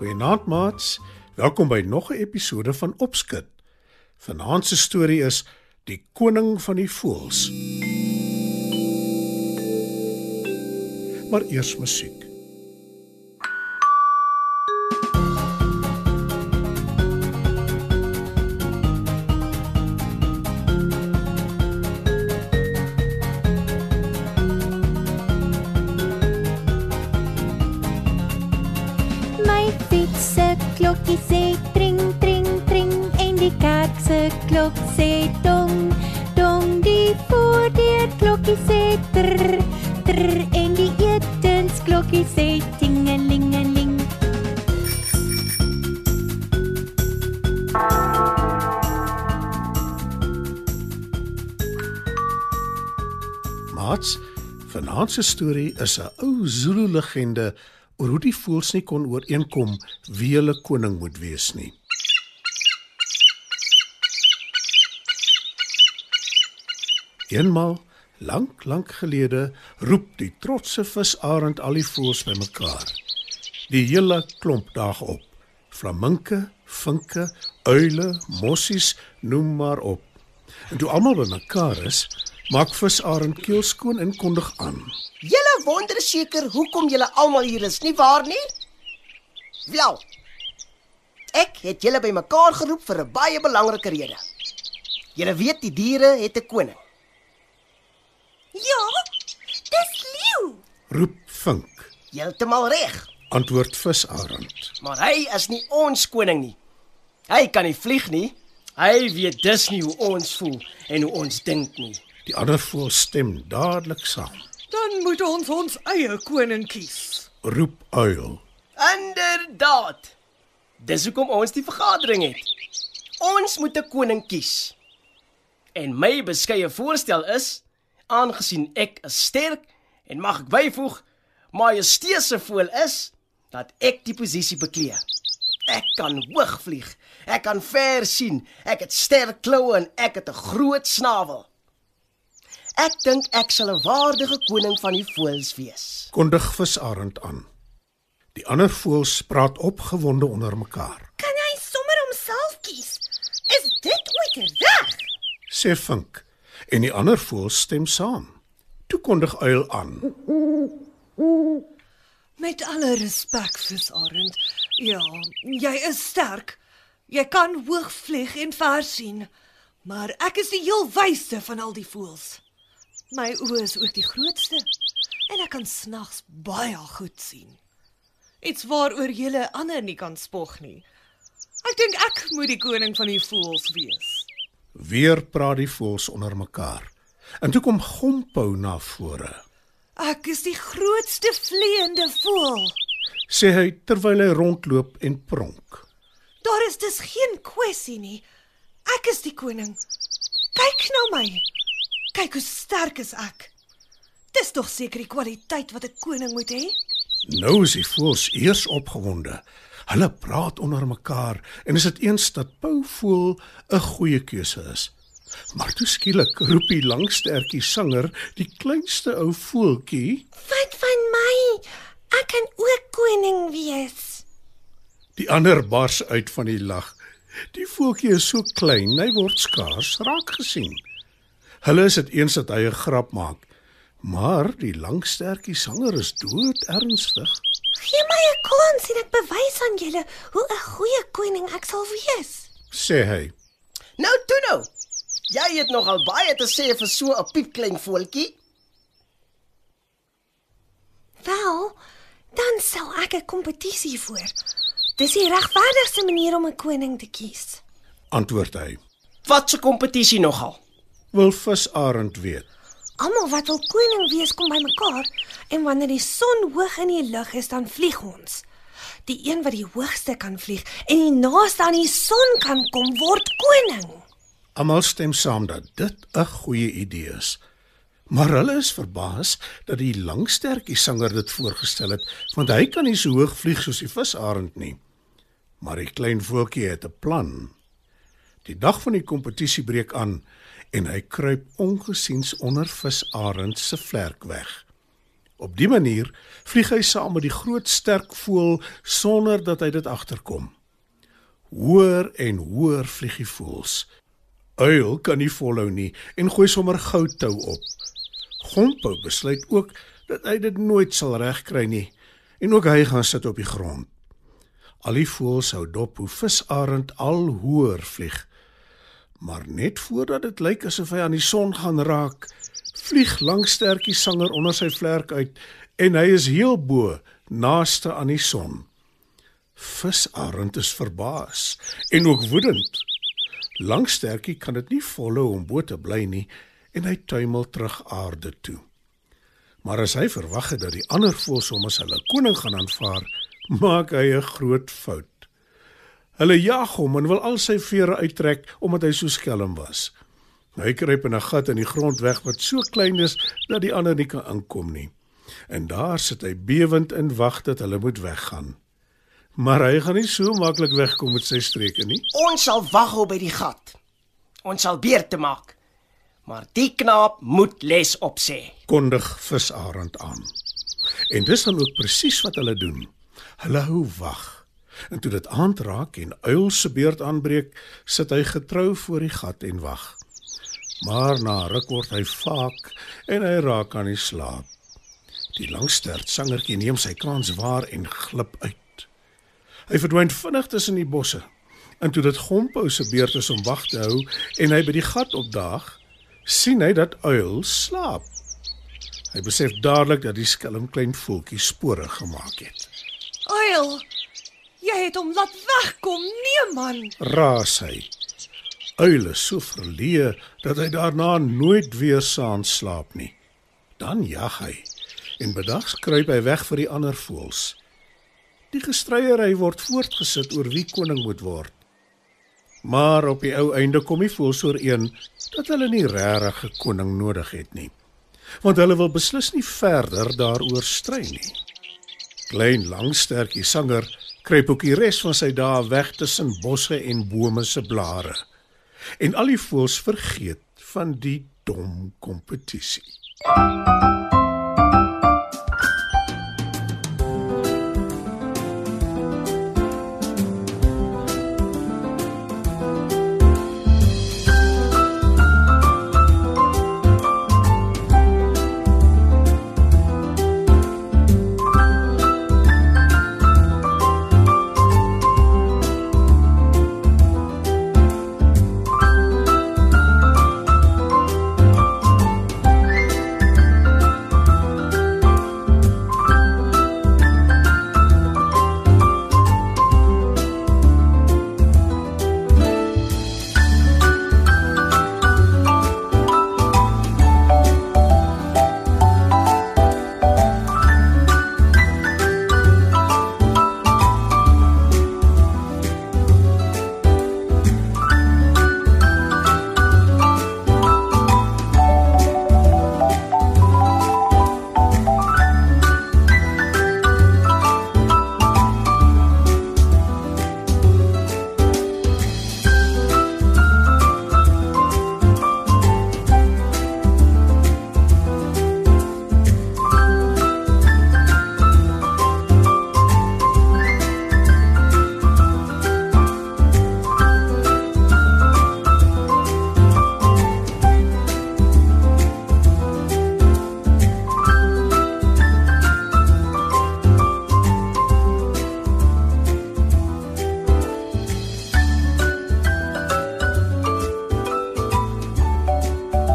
Goeienaand maats. Welkom by nog 'n episode van Opskud. Vanaand se storie is Die koning van die voëls. Maar eers musiek. Kerk se klok sê dong dong die voordeur klokkie sê trr trr en die etensklokkie sê tingelingeling Maats, vanaand se storie is 'n ou Zulu legende oor hoe die voëls nie kon ooreenkom wie hulle koning moet wees nie. Eenmal, lank, lank gelede, roep die trotse visarend al die voëls bymekaar. Die hele klomp daag op. Flaminke, vinke, uile, mossies, noem maar op. En toe almal bymekaar is, maak visarend keelskoon en kondig aan. Julle wonder seker hoekom julle almal hier is, nie waar nie? Wel. Ek het julle bymekaar geroep vir 'n baie belangrike rede. Julle weet die diere het 'n koning. Ja, dis leeu. Roep vink, Heeltemal reg, antwoord visarend. maar hy is nie ons koning nie. Hy kan nie vlieg nie. Hy weet dus nie hoe ons voel en hoe ons dink nie. Die ander voël stem dadelik saam. Dan moet ons ons eie koning kies. Roep uil. Inderdaad. Dis hoekom ons die vergadering het. Ons moet 'n koning kies. En my beskeie voorstel is, aangesien ek is sterk en mag ek byvoeg, majesteuse voel is dat ek die posisie beklee. Ek kan hoog vlieg. Ek kan ver sien. Ek het sterk kloue en ek het 'n groot snavel. Ek dink ek sal 'n waardige koning van die voëls wees. Kondig visarend aan. Die ander voëls praat opgewonde onder mekaar. Kan hy sommer homself kies? Is dit ooit reg? Sê vink en die ander voëls stem saam. Toe kondig uil aan. Met alle respek, visarend. Ja, jy is sterk. Jy kan hoog vlieg en ver sien. Maar ek is die heel wysste van al die voëls. My oë is ook die grootste en ek kan snags baie goed sien. Iets waaroor julle ander nie kan spog nie. Ek dink ek moet die koning van die voëls wees. Weer praat die voëls onder mekaar. En toe kom Gompou na vore. Ek is die grootste vleiende voël. Sê hy terwyl hy rondloop en pronk. Daar is dus geen kwessie nie. Ek is die koning. Kyk na my. Kyk hoe sterk is ek. Dis tog seker die kwaliteit wat 'n koning moet hê. Nou is die voëls eers opgewonde. Hulle praat onder mekaar en is dit eens dat Pau voel 'n goeie keuse is. Maar toe skielik roep die langstertjie sanger, die kleinste ou voeltjie, Wat van my? Ek kan ook koning wees. die ander bars uit van die lag. Die voeltjie is so klein, hy word skaars raak gesien. Hulle is dit eens dat hy 'n grap maak, maar die langstertjie sanger is dood ernstig. Gee my 'n kans en ek bewys aan julle hoe 'n goeie koning ek sal wees. Sê hy, Nou toe nou. Jy het nogal baie te sê vir so 'n piepklein voeltjie. Wel, dan sal ek 'n kompetisie voor. Dis die regverdigste manier om 'n koning te kies. Antwoord hy. Wat 'n kompetisie nogal. Wil visarend weet. Almal wat wil koning wees kom bymekaar en wanneer die son hoog in die lug is, dan vlieg ons. Die een wat die hoogste kan vlieg en die naaste aan die son kan kom, word koning. Almal stem saam dat dit 'n goeie idee is. Maar hulle is verbaas dat die langstertjie sanger dit voorgestel het, want hy kan nie so hoog vlieg soos die visarend nie. Maar die klein voeltjie het 'n plan. Die dag van die kompetisie breek aan en hy kruip ongesiens onder visarend se vlerk weg. Op dië manier vlieg hy saam met die groot sterk voël sonder dat hy dit agterkom. Hoër en hoër vlieg die voëls. Uil kan nie volhou nie en gooi sommer goudtou op. Gompo besluit ook dat hy dit nooit sal regkry nie en ook hy gaan sit op die grond. Al die voëls hou dop hoe visarend al hoër vlieg. Maar net voordat dit lyk asof hy aan die son gaan raak, vlieg langstertjie sanger onder sy vlerk uit en hy is heel bo naaste aan die son. Visarend is verbaas en ook woedend. Langstertjie kan dit nie volhou om bo te bly nie en hy tuimel terug aarde toe. Maar as hy verwag het dat die ander voëls hom as hulle koning gaan aanvaar, maak hy 'n groot fout. Hulle jag hom en wil al sy vere uittrek omdat hy so skelm was. Hy kruip in 'n gat in die grond weg wat so klein is dat die ander nie kan inkom nie. En daar sit hy bewend en wag dat hulle moet weggaan. Maar hy gaan nie so maklik wegkom met sy streke nie. Ons sal wag op by die gat. Ons sal beurte maak. Maar die knaap moet les opsê. kondig visarend aan. En dis dan ook presies wat hulle doen. Hulle hou wag. En toe dit aand raak en uil se beurt aanbreek, sit hy getrou voor die gat en wag. Maar na ruk word hy vaak en hy raak aan die slaap. Die langstert sangertjie neem sy kans waar en glip uit. Hy verdwyn vinnig tussen die bosse. En toe dit Gompo se beurt is om wag te hou en hy by die gat opdaag, sien hy dat uil slaap. Hy besef dadelik dat die skelm klein voeltjie spore gemaak het. Uil, jy het hom laat wegkom. Nee man. Raas hy. Uil is so verleë dat hy daarna nooit weer saans slaap nie. Dan jag hy en bedags kruip hy weg vir die ander voëls. Die gestryery word voortgesit oor wie koning moet word. Maar op die ou einde kom die voëls ooreen dat hulle nie regtig 'n koning nodig het nie. Want hulle wil beslis nie verder daaroor stry nie. Klein langstertjie sanger kruip ook die res van sy dae weg tussen bosse en bome se blare. En al die voëls vergeet van die dom kompetisie.